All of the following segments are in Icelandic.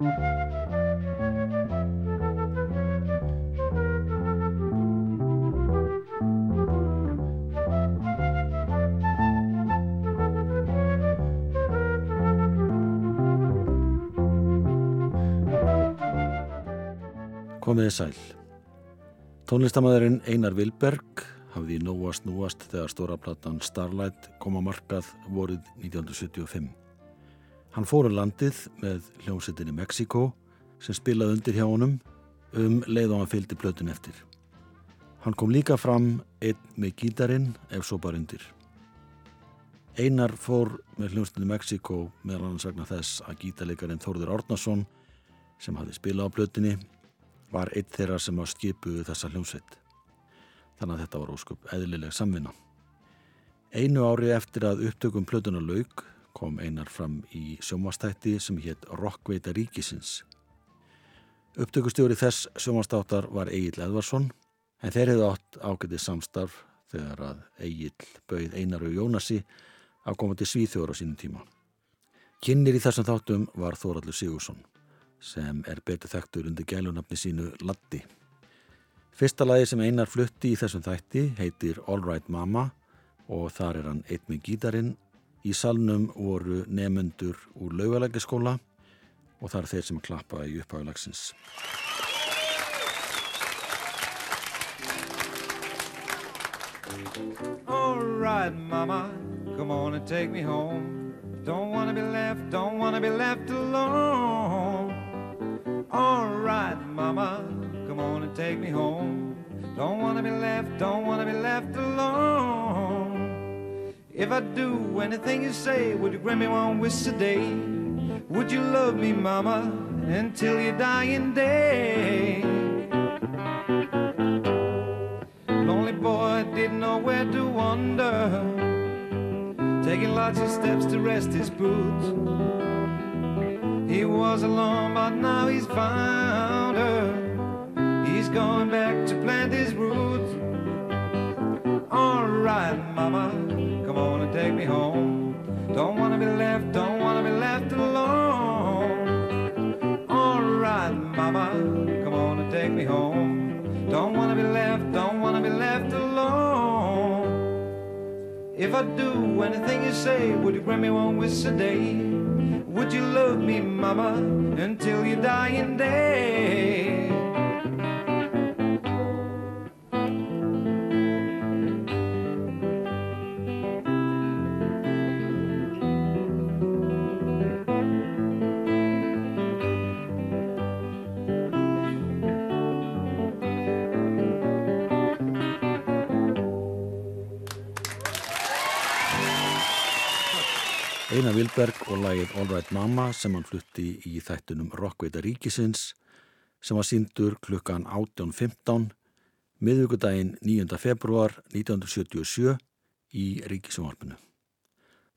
Komiði sæl. Tónlistamæðurinn Einar Vilberg hafði í nóa snúast þegar stóraplattan Starlight kom á markað vorið 1975. Hann fóru um landið með hljómsettinni Mexiko sem spilaði undir hjá honum um leið og hann fylgdi plötun eftir. Hann kom líka fram einn með gítarin ef svo bara undir. Einar fór með hljómsettinni Mexiko meðal hann sagna þess að gítarleikarin Þórður Árnason sem hafði spilað á plötunni var eitt þeirra sem á skipuðu þessa hljómsveit. Þannig að þetta var ósköp eðlileg samvinna. Einu ári eftir að upptökum plötuna laug kom einar fram í sjómastætti sem hétt Rockveita ríkisins. Upptökustjóri þess sjómastáttar var Egil Edvarsson en þeir hefði átt ágætið samstarf þegar að Egil bauð Einar og Jónasi að koma til Svíþjóður á sínum tíma. Kinnir í þessum þáttum var Þóraldur Sigursson sem er betur þekktur undir gælunafni sínu Latti. Fyrsta lagi sem einar flutti í þessum þætti heitir All Right Mama og þar er hann eitt með gítarin. Í salnum voru nefnendur úr laugalækjaskóla og þar er þeir sem klappa í upphæfulagsins. All right mama, come on and take me home. Don't wanna be left, don't wanna be left alone. All right, mama, come on and take me home. Don't wanna be left, don't wanna be left alone. If I do anything you say, would you grant me one wish today? Would you love me, mama, until your dying day? Lonely boy didn't know where to wander, taking lots of steps to rest his boots. He was alone, but now he's found her. He's going back to plant his roots. All right, mama, take me home. Don't wanna be left, don't wanna be left alone. All right, mama, come on and take me home. Don't wanna be left, don't wanna be left alone. If I do anything you say, would you grant me one wish a day? Would you love me, mama, until your dying day? Einar Vilberg og lagið All Right Mama sem hann flutti í þættunum Rockveita ríkisins sem var síndur klukkan 18.15 miðugudaginn 9. februar 1977 í ríkisjónvarpinu.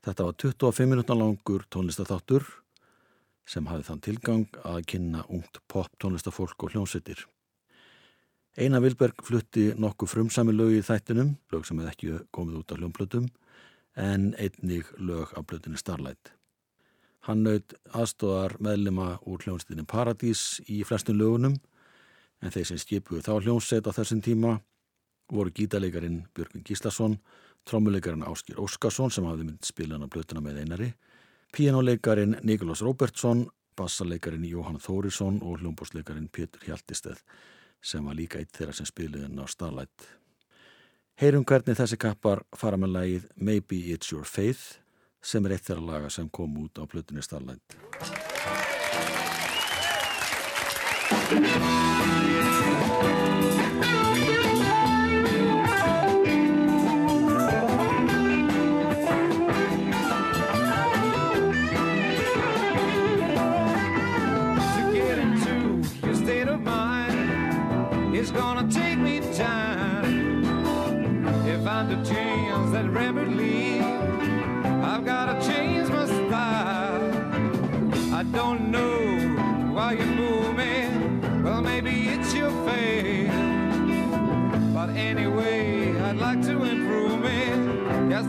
Þetta var 25 minútna langur tónlistatháttur sem hafði þann tilgang að kynna ungt pop tónlistafólk og hljómsveitir. Einar Vilberg flutti nokkuð frumsami lög í þættunum, lög sem hefði ekki komið út af hljómblötum en einnig lög á blöðinni Starlight. Hann naut aðstóðar meðlema úr hljónstinni Paradís í flestum lögunum en þeir sem skipuðu þá hljónsset á þessum tíma voru gítaleikarin Björgvin Gíslason, trommuleikarin Áskir Óskarsson sem hafði mynd spilan á blöðina með einari, píjánuleikarin Nikolás Róbertsson, bassaleikarin Jóhann Þórisson og hljómbósleikarin Pétur Hjaltisteð sem var líka eitt þeirra sem spiluðin á Starlight. Heyrum hvernig þessi kappar fara með lagið Maybe It's Your Faith sem er eitt þeirra laga sem kom út á Plutinni Starlight.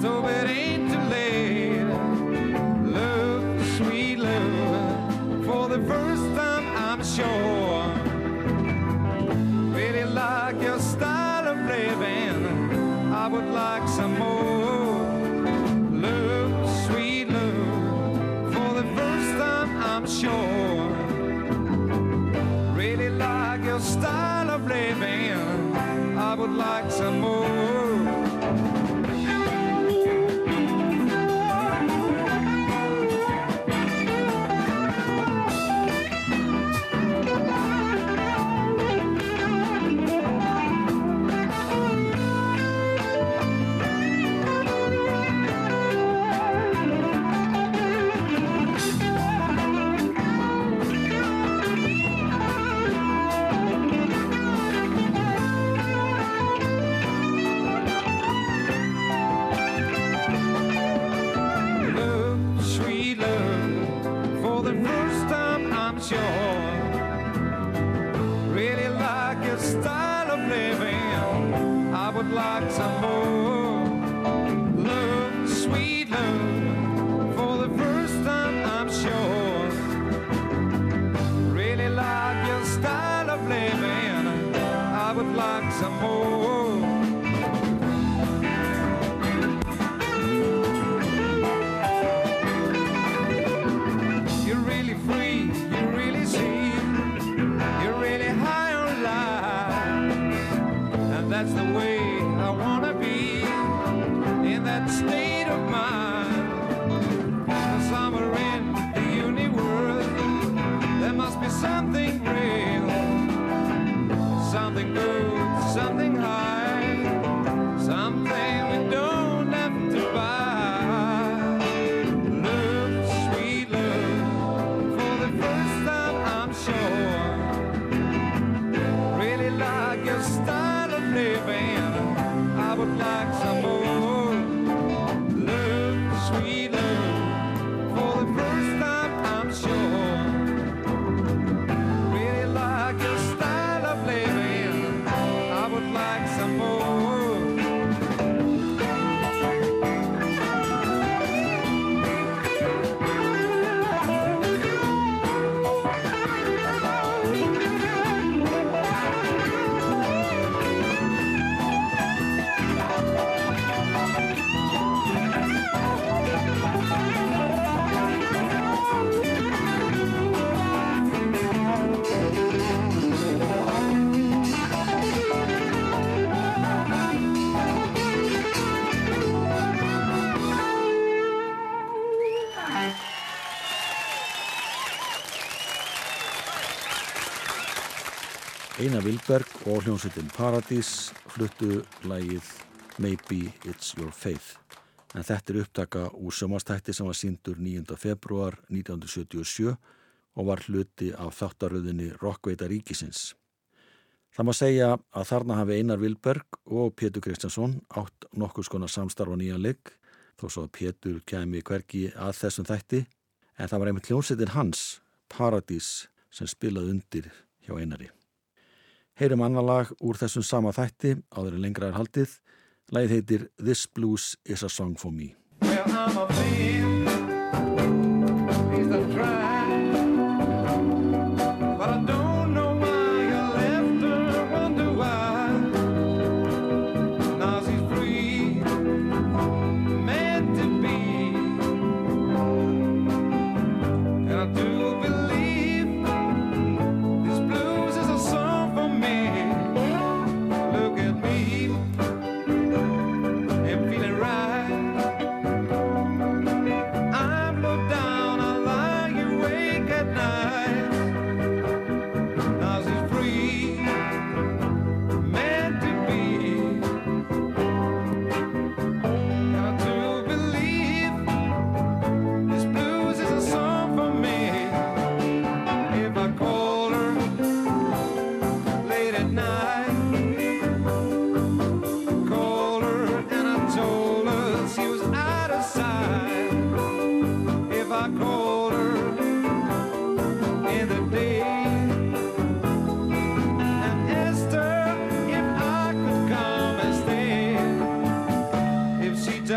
So it ain't Vilberg og hljómsveitin Paradís fluttu lægið Maybe It's Your Faith en þetta er upptaka úr sömastætti sem var síndur 9. februar 1977 og var hluti af þáttaröðinni Rockveita Ríkisins. Það maður segja að þarna hafi Einar Vilberg og Pétur Kristjánsson átt nokkur skona samstarfa nýjanleik þó svo að Pétur kemi hverki að þessum þætti en það var einmitt hljómsveitin hans Paradís sem spilaði undir hjá Einari. Heyrum annan lag úr þessum sama þætti, áður en lengra er haldið. Læðið heitir This Blues is a Song for Me. Well,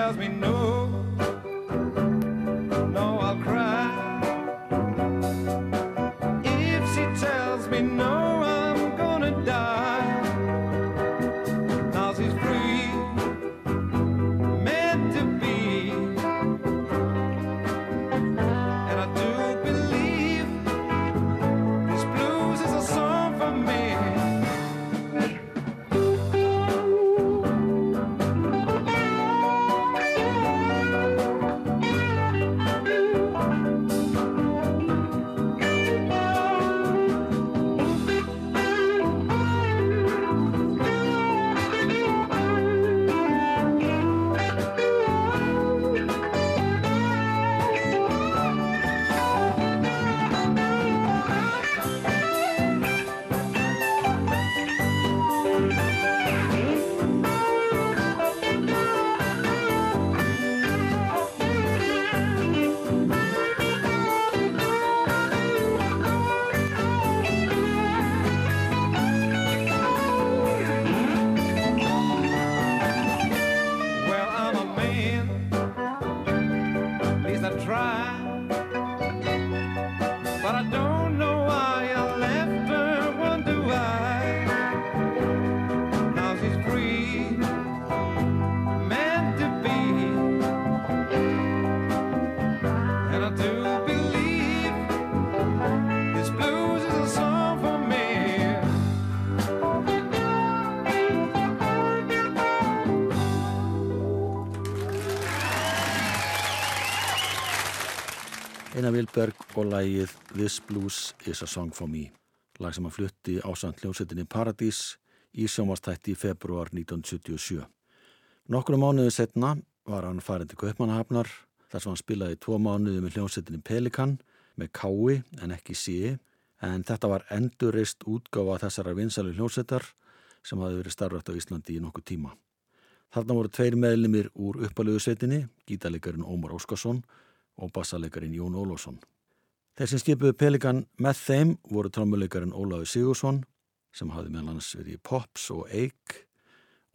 tells me no Lægið This Blues is a Song for Me lag sem hann flutti ásand hljómsettinni Paradís í sjómastætti í februar 1977. Nokkru mánuðu setna var hann farin til Kaupmannahafnar þar sem hann spilaði tvo mánuðu með hljómsettinni Pelikan með kái en ekki síi en þetta var endurreist útgáfa þessara vinsælu hljómsettar sem hafi verið starfrætt á Íslandi í nokkuð tíma. Þarna voru tveir meðlumir úr uppalögu svetinni, gítarleikarin Ómar Óskarsson og bassaleikarin Jón Ólásson. Þeir sem skipuðu Pelikan með þeim voru trommuleikarin Ólaður Sigursson sem hafði meðal hans verið Pops og Eik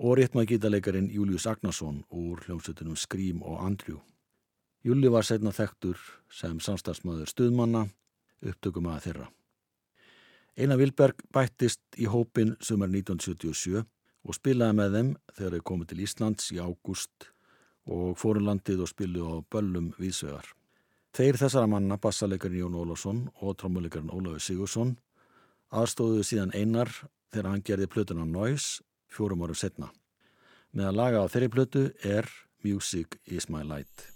og réttmað gítarleikarin Július Agnarsson úr hljómsutunum Skrím og Andrjú. Júli var setna þekktur sem samstagsmaður stuðmanna, upptökum að þeirra. Einar Vilberg bættist í hópin sumar 1977 og spilaði með þeim þegar þeir komið til Íslands í ágúst og fórum landið og spilu á böllum viðsvegar. Þeir þessara manna, bassalekarinn Jón Ólásson og trommulekarinn Ólafur Sigursson, aðstóðuðu síðan einar þegar hann gerði plötuna Noise fjórum árum setna. Með að laga á þeirri plötu er Music is my light.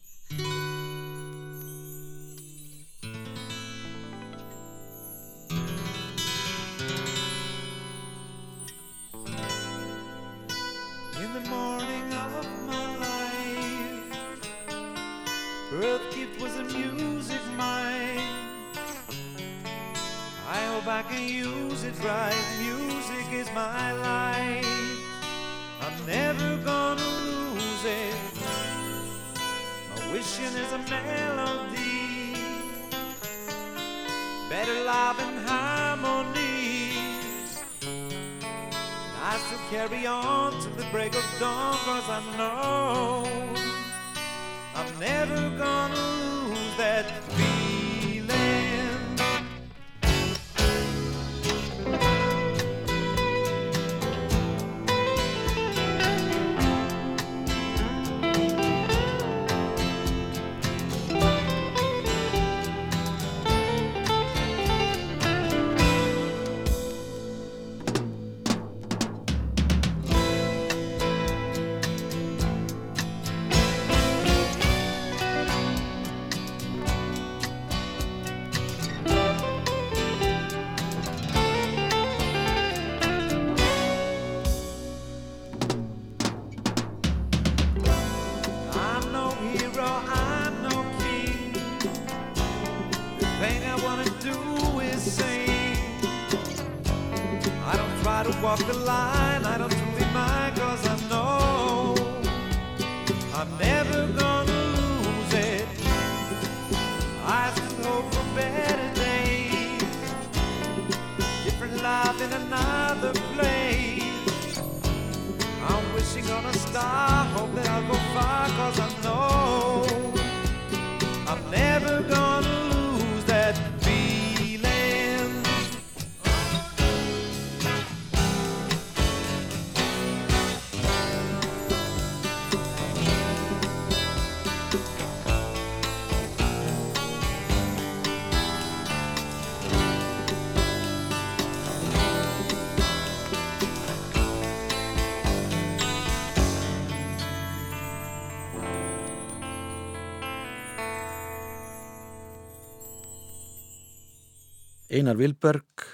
Einar Vilberg,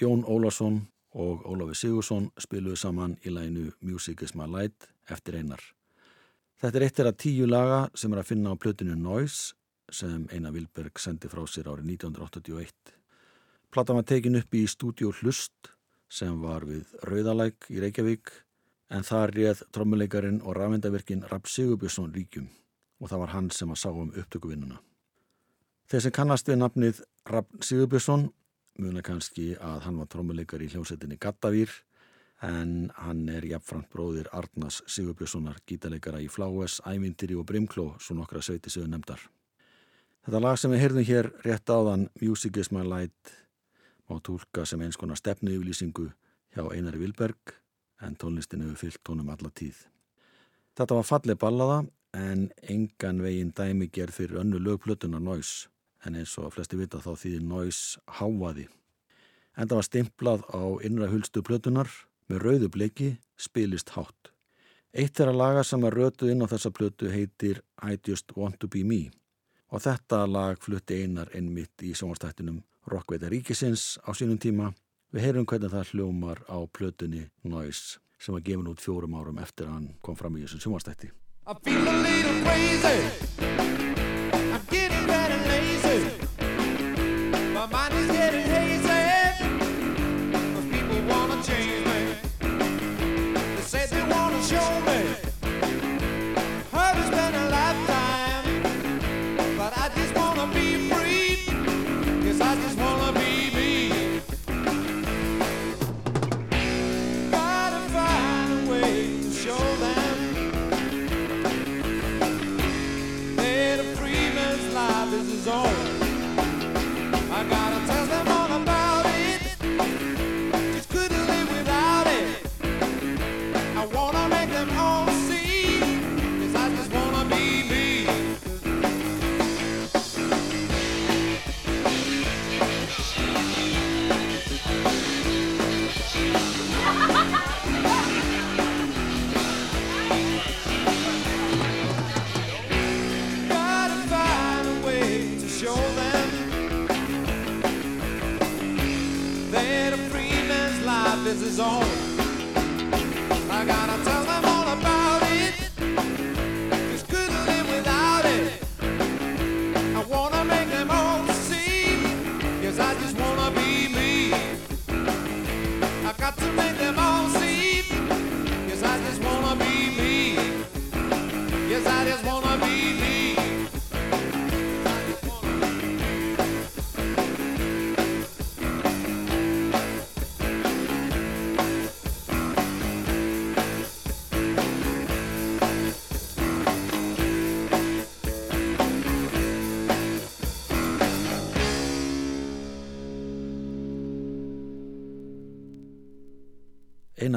Jón Ólásson og Ólafi Sigursson spiluðu saman í læginu Music is my light eftir einar. Þetta er eitt þeirra tíu laga sem er að finna á plötinu Noise sem Einar Vilberg sendi frá sér árið 1981. Platan var tekin upp í stúdíu Hlust sem var við Rauðalæk í Reykjavík en þar réð trommuleikarin og rafendavirkin Rapp Sigurbjörnsson ríkjum og það var hann sem að sá um upptökuvinnuna. Þeir sem kannast við nafnið Rapp Sigurbjörnsson muna kannski að hann var trommuleikar í hljómsettinni Gattavýr en hann er jafnframt bróðir Arnas Sigurbjörnssonar gítarleikara í Fláes, Ævindiri og Brimkló svo nokkra sveiti sögur nefndar. Þetta lag sem við heyrðum hér rétt áðan Music is my light má tólka sem eins konar stefnu yfirlýsingu hjá Einari Vilberg en tónlistin hefur fyllt honum alla tíð. Þetta var fallið ballaða en engan veginn dæmi gerð fyrir önnu lögplötuna Noise en eins og flesti vita þá þýðir Noise hávaði. En það var stimplað á innra hulstu plötunar með rauðu bleiki spilist hátt. Eitt þeirra laga sem er rötuð inn á þessa plötu heitir I Just Want To Be Me og þetta lag flutti einar einmitt í sjónvastættinum Rockveita Ríkisins á sínum tíma. Við heyrum hvernig það hljómar á plötunni Noise sem var gefin út fjórum árum eftir að hann kom fram í þessum sjónvastætti. I feel a little crazy.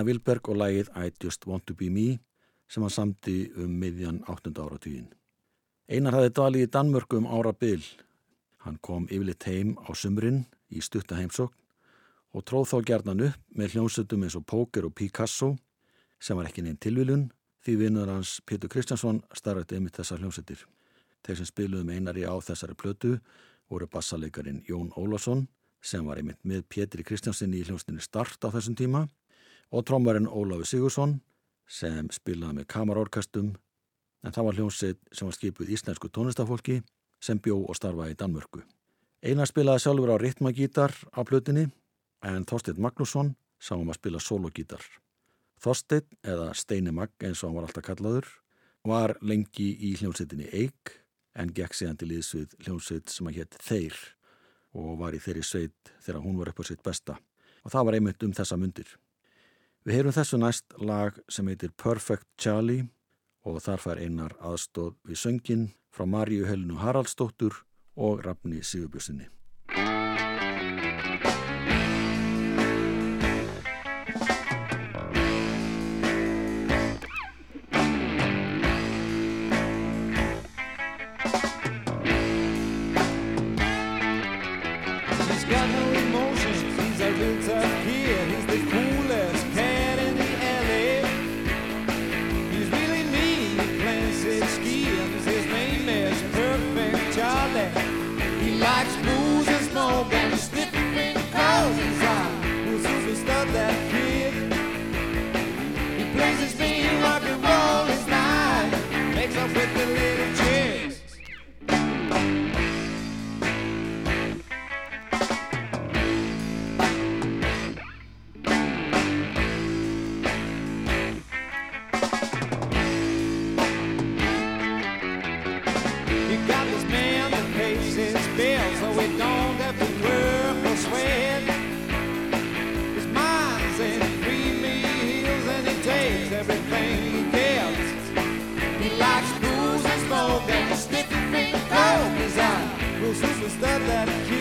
Einar Vilberg og lagið I Just Want To Be Me sem hann samti um miðjan 8. áratugin. Einar hafði dvalið í Danmörku um ára byl. Hann kom yfirleitt heim á sumrin í stutta heimsókn og tróð þá gerðan upp með hljómsutum eins og Póker og Picasso sem var ekki neinn tilvílun því vinnur hans Pétur Kristjánsson starfði einmitt þessar hljómsutir. Þeir sem spiluðum einari á þessari plötu voru bassaleikarin Jón Ólafsson sem var einmitt með Pétri Kristjánssoni í hljómsutinni Start á þessum tíma og trómvarinn Ólafur Sigursson sem spilaði með kamarorkastum en það var hljómsveit sem var skipuð íslensku tónlistafólki sem bjó og starfaði í Danmörku. Einar spilaði sjálfur á ritmagítar á plötinni en Þorstein Magnússon sá um að spila sologítar. Þorstein, eða Steini Magg eins og hann var alltaf kallaður, var lengi í hljómsveitinni Eik en gekk síðan til íðsvið hljómsveit sem að hétt Þeir og var í þeirri sveit þegar hún var upp á sitt besta. Og það var einmitt um þessa myndir. Við heyrum þessu næst lag sem heitir Perfect Charlie og þar fær einar aðstóð við söngin frá Maríu Helinu Haraldsdóttur og Rafni Sigurbjörnsinni. is that that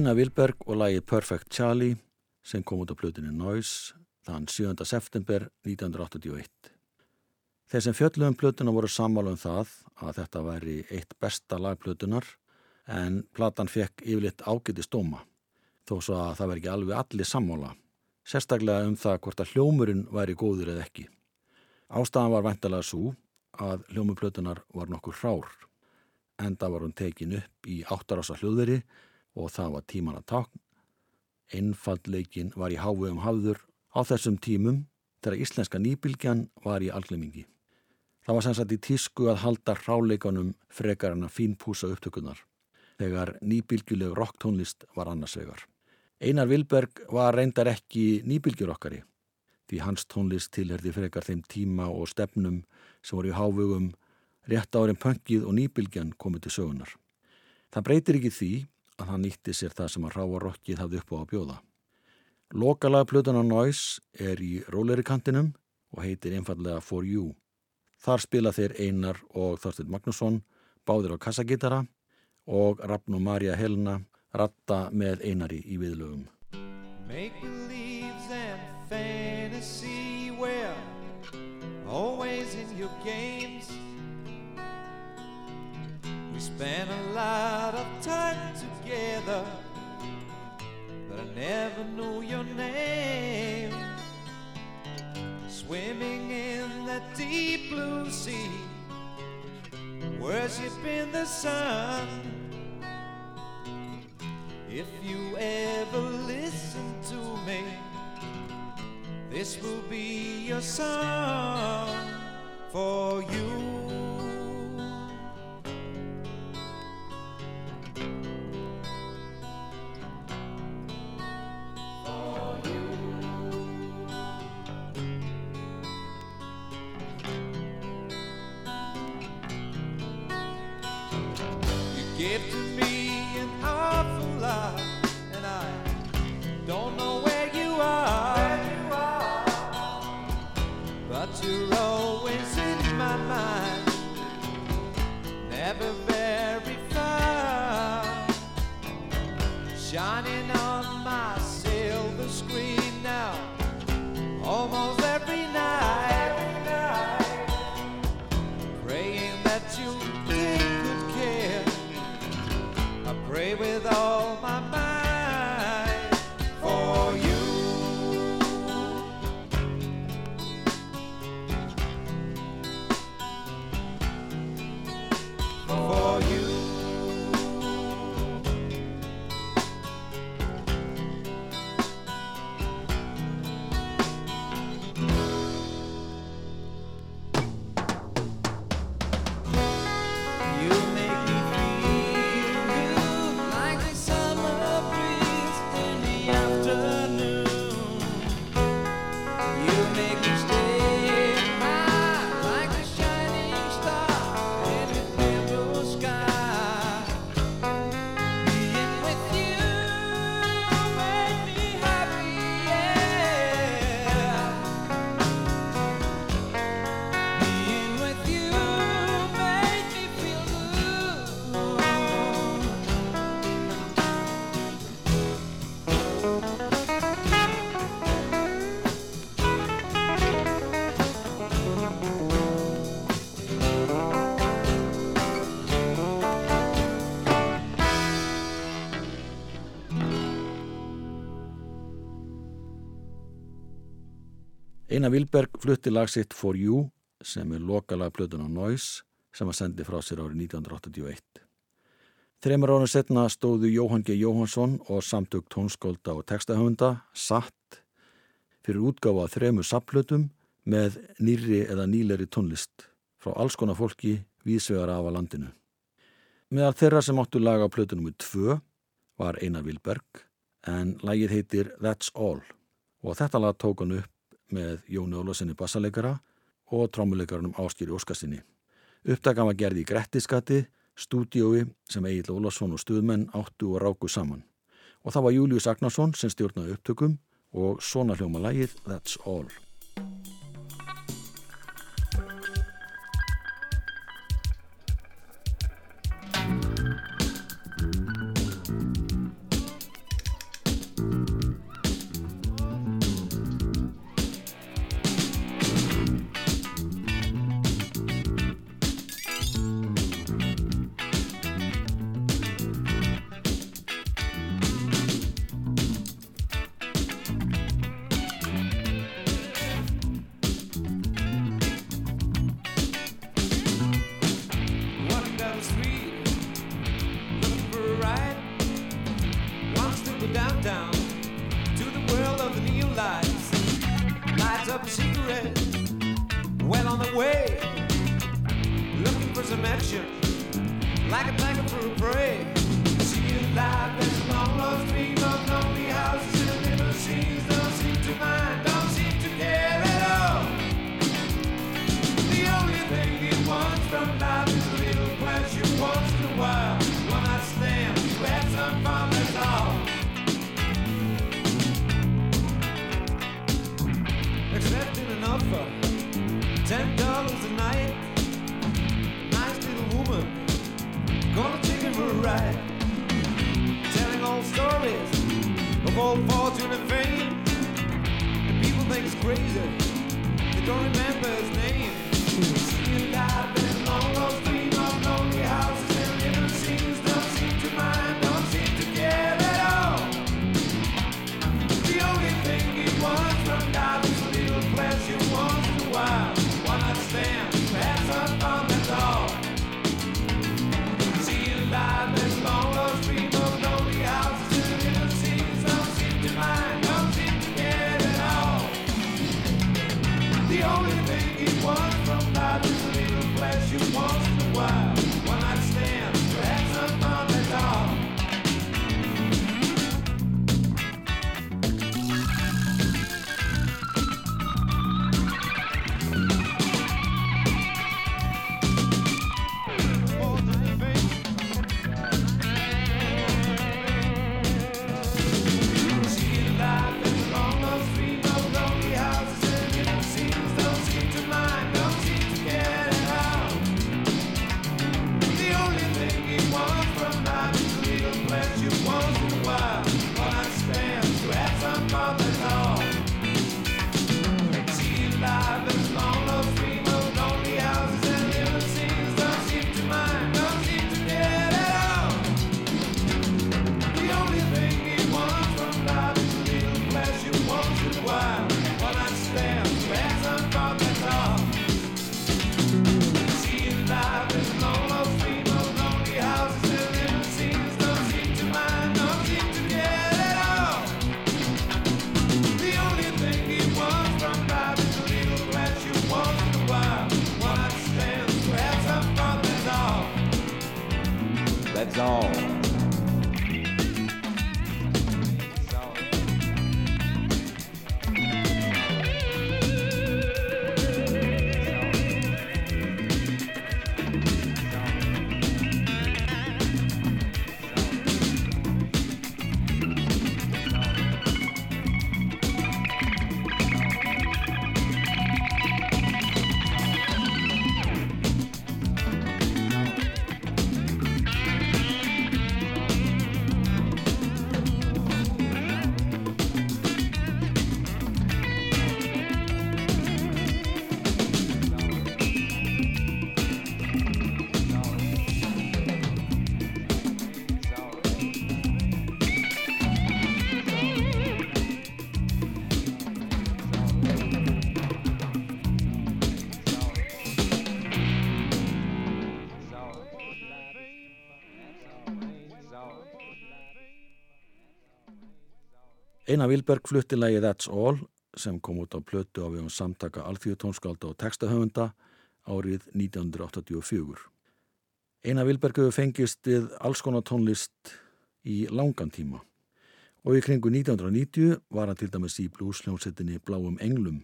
Einar Vilberg og lagið Perfect Charlie sem kom út á plötunni Noise þann 7. september 1981. Þeir sem fjöldluðum plötuna voru sammála um það að þetta væri eitt besta lagplötunar en platan fekk yfirleitt ágæti stóma þó svo að það veri ekki alveg allir sammála, sérstaklega um það hvort að hljómurinn væri góður eða ekki. Ástæðan var væntalega svo að hljómuplötunar var nokkur hrár. Enda var hún tekin upp í áttarása hljóðveri og það var tíman að takn. Einfallleikin var í háu um hafður á þessum tímum þegar íslenska nýbylgjan var í algleimingi. Það var sannsagt í tísku að halda hráleikanum frekar en að fínpúsa upptökunar þegar nýbylgjuleg rocktónlist var annarsvegar. Einar Vilberg var reyndar ekki nýbylgjurokkari því hans tónlist tilherði frekar þeim tíma og stefnum sem voru í hávögum rétt árin pöngið og nýbylgjan komið til sögunar. Það breytir ekki því að hann nýtti sér það sem að ráa rokkið hafði upp á að bjóða. Lokalega plötun á Noise er í róleri kantinum og heitir einfallega For You. Þar spila þeir Einar og Þorstein Magnusson, báðir á kassagitara og Ragn og Marja Helena ratta með Einari í viðlögum. Make believes and fantasy well Always in your games We spent a lot of time together. But I never knew your name. Swimming in that deep blue sea Worshipping the sun. If you ever listen to me, this will be your song for. You Shining Einar Vilberg flutti lag sitt For You sem er lokalag plötun á Noise sem var sendið frá sér árið 1981. Þreymur árið setna stóðu Jóhann G. Jóhansson og samtök tónskólda og textahöfunda satt fyrir útgáfa að þremur sapplötum með nýri eða nýleri tónlist frá alls konar fólki vísvegar af að landinu. Meðal þeirra sem áttu laga á plötunum með tvö var Einar Vilberg en lagið heitir That's All og þetta lag tók hann upp með Jóni Ólasinni bassaleikara og trómuleikaranum Áskýri Óskarsinni. Uppdagan var gerði í Grettiskatti, stúdiói sem Egil Ólason og stuðmenn áttu og ráku saman. Og það var Július Agnarsson sem stjórnaði upptökum og svona hljóma lagið That's All. dog. Einar Vilberg flutti lægi That's All sem kom út á plötu á við um samtaka alþjóðtónskálda og textahöfunda árið 1984. Einar Vilberg hefur fengist við alls konar tónlist í langan tíma og í kringu 1990 var hann til dæmis í blúsljónsettinni Bláum Englum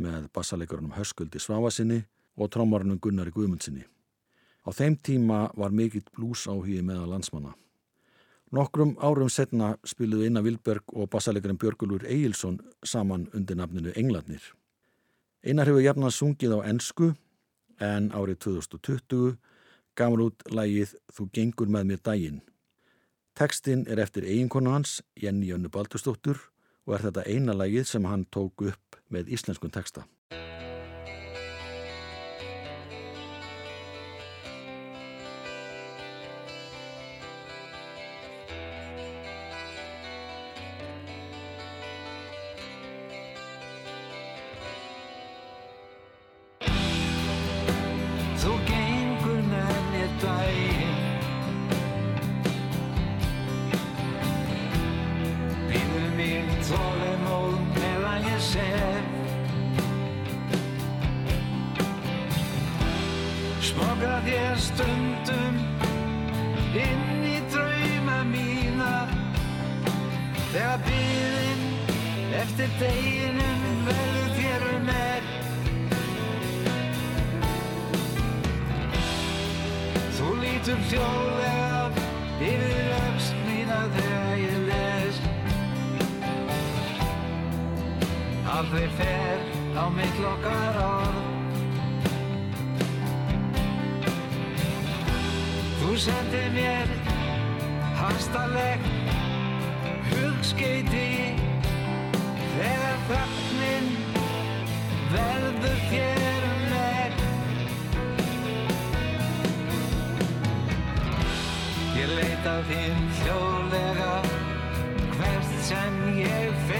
með bassalekarunum Hörsköldi Svávasinni og trámarunum Gunnari Guðmundsinni. Á þeim tíma var mikill blúsáhigi meða landsmanna. Nokkrum árum setna spiluðu Einar Vilberg og bassalegarinn Björgulur Egilson saman undir nafninu Englarnir. Einar hefur jafnast sungið á ennsku en árið 2020 gamur út lægið Þú gengur með mér dægin. Tekstinn er eftir eiginkonu hans, Jenny Jönnu Baldurstóttur og er þetta eina lægið sem hann tók upp með íslenskun teksta. lítur hljóðlega yfir öfst mína þegar ég les. Aldrei fer á mitt lokar orð. Þú sendir mér hastarleg hugskeiti þegar þögnin verður þér Ég leita þín hljóðlega hvert sem ég fer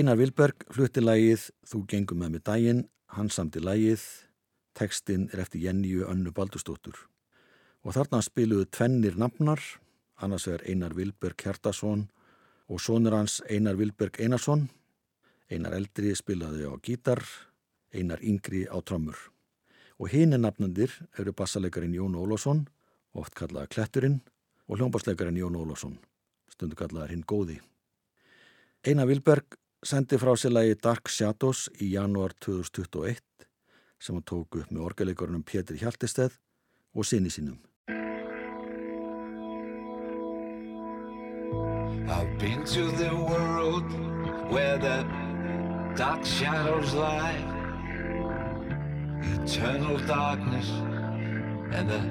Einar Vilberg flutti lægið Þú gengum með mig daginn, hann samti lægið, tekstinn er eftir Jenníu Önnu Baldustóttur. Og þarna spiluðu tvennir nafnar, annars er Einar Vilberg Hjartason og sonur hans Einar Vilberg Einarsson. Einar eldri spilaði á gítar, Einar yngri á trommur. Og hinn nafnandir eru bassalegarinn Jón Ólásson, oft kallaða Kletturinn, og hljómbasleikarinn Jón Ólásson, stundu kallaðar hinn góði. Einar Vilberg sendi frá sér lagi Dark Shadows í janúar 2021 sem hann tók upp með orgeleikurunum Pétur Hjaltisteð og sinni sínum. I've been to the world where the dark shadows lie, eternal darkness and the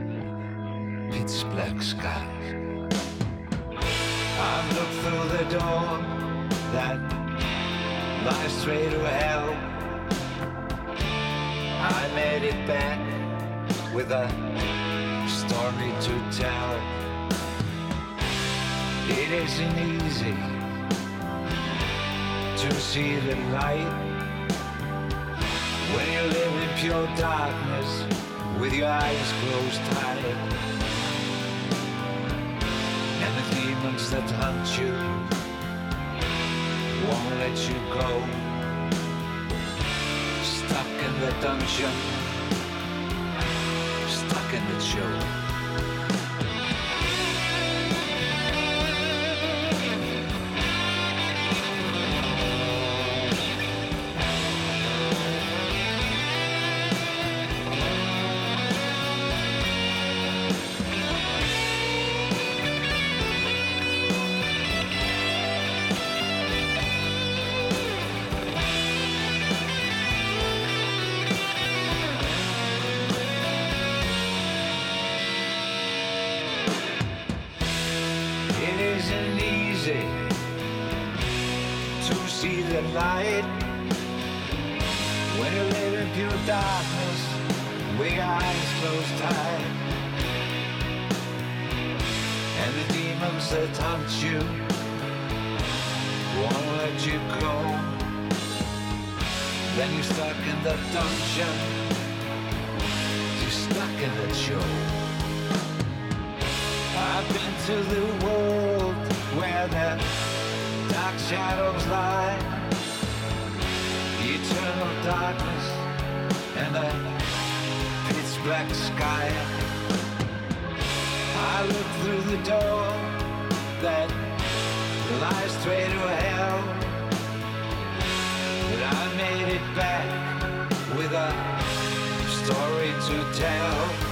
pitch black skies. I've looked through the door that lies straight to hell. I made it back with a story to tell. It isn't easy to see the light when you live in pure darkness with your eyes closed tight. And the demons that hunt you won't let you go. Stuck in the dungeon, stuck in the that hunt you won't let you go. Then you're stuck in the dungeon, you're stuck in the show. I've been to the world where the dark shadows lie, eternal darkness and a pitch black sky. I look through the door that lies straight to hell. But I made it back with a story to tell.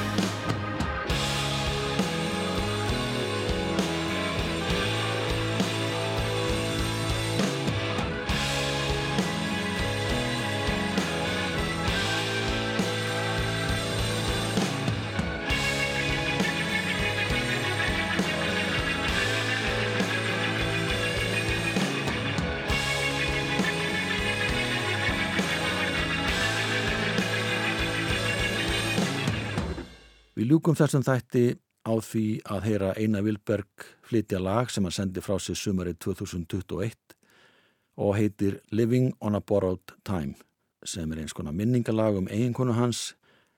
Við ljúkum þessum þætti á því að heyra Einar Vilberg flytja lag sem hann sendi frá sig sumarið 2021 og heitir Living on a Borrowed Time sem er eins konar minningalag um eiginkonu hans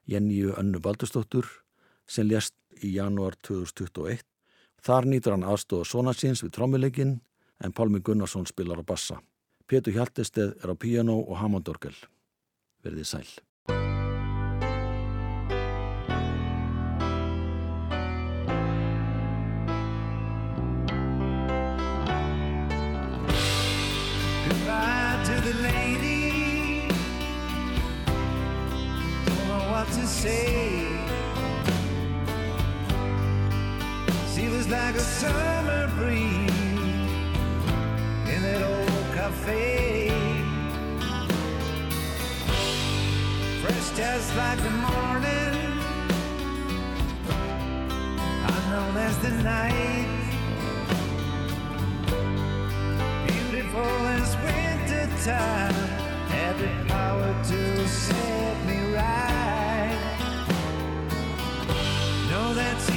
Jenníu Önnu Baldurstóttur sem lést í janúar 2021. Þar nýtur hann aðstofa svona síns við trommuleikin en Pálmi Gunnarsson spilar á bassa. Pétur Hjaltesteð er á piano og Hammondorgel. Verðið sæl. Say. She was like a summer breeze in that old cafe. Fresh just like the morning, unknown as the night. Beautiful as winter time, the power to set me right. that's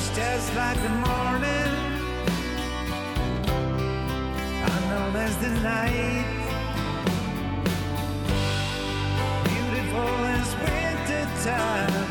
It's just like the morning. Unknown as the night. Beautiful as winter time.